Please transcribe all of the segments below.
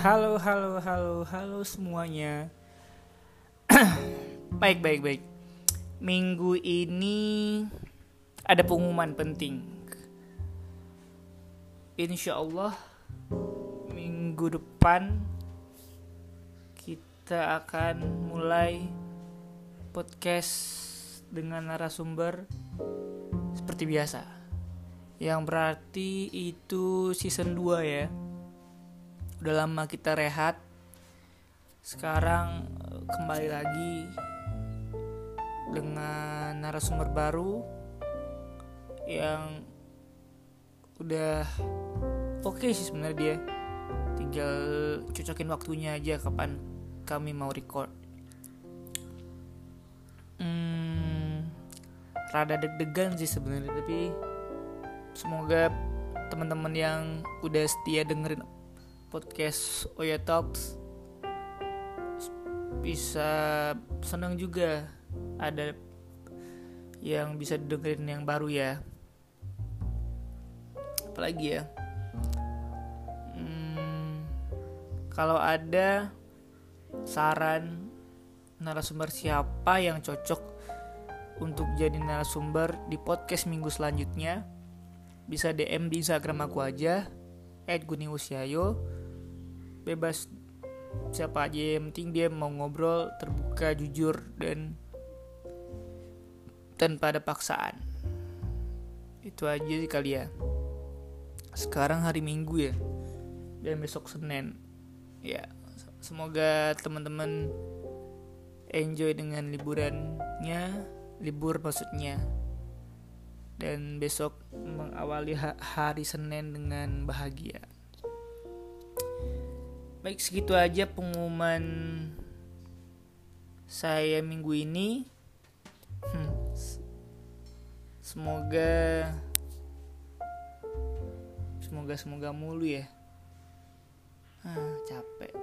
Halo, halo, halo, halo semuanya. baik, baik, baik. Minggu ini ada pengumuman penting. Insya Allah minggu depan kita akan mulai podcast dengan narasumber seperti biasa. Yang berarti itu season 2 ya udah lama kita rehat. Sekarang eh, kembali lagi dengan narasumber baru yang udah oke okay sih sebenarnya dia. Tinggal cocokin waktunya aja kapan kami mau record. Hmm, rada deg-degan sih sebenarnya tapi semoga teman-teman yang udah setia dengerin podcast Oya Talks. Bisa senang juga ada yang bisa dengerin yang baru ya. Apalagi ya? Hmm, kalau ada saran narasumber siapa yang cocok untuk jadi narasumber di podcast minggu selanjutnya bisa DM di Instagram aku aja @guniusyayo bebas siapa aja yang penting dia mau ngobrol terbuka jujur dan tanpa ada paksaan. Itu aja sih kali ya. Sekarang hari minggu ya dan besok senin. Ya semoga teman-teman enjoy dengan liburannya libur maksudnya dan besok mengawali hari Senin dengan bahagia. Baik segitu aja pengumuman saya minggu ini. Hmm. Semoga semoga semoga mulu ya. Ah, capek.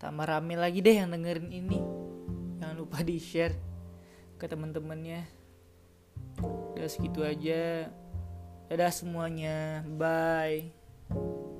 Tambah rame lagi deh yang dengerin ini. Jangan lupa di share ke teman-temannya. Udah segitu aja. Dadah semuanya. Bye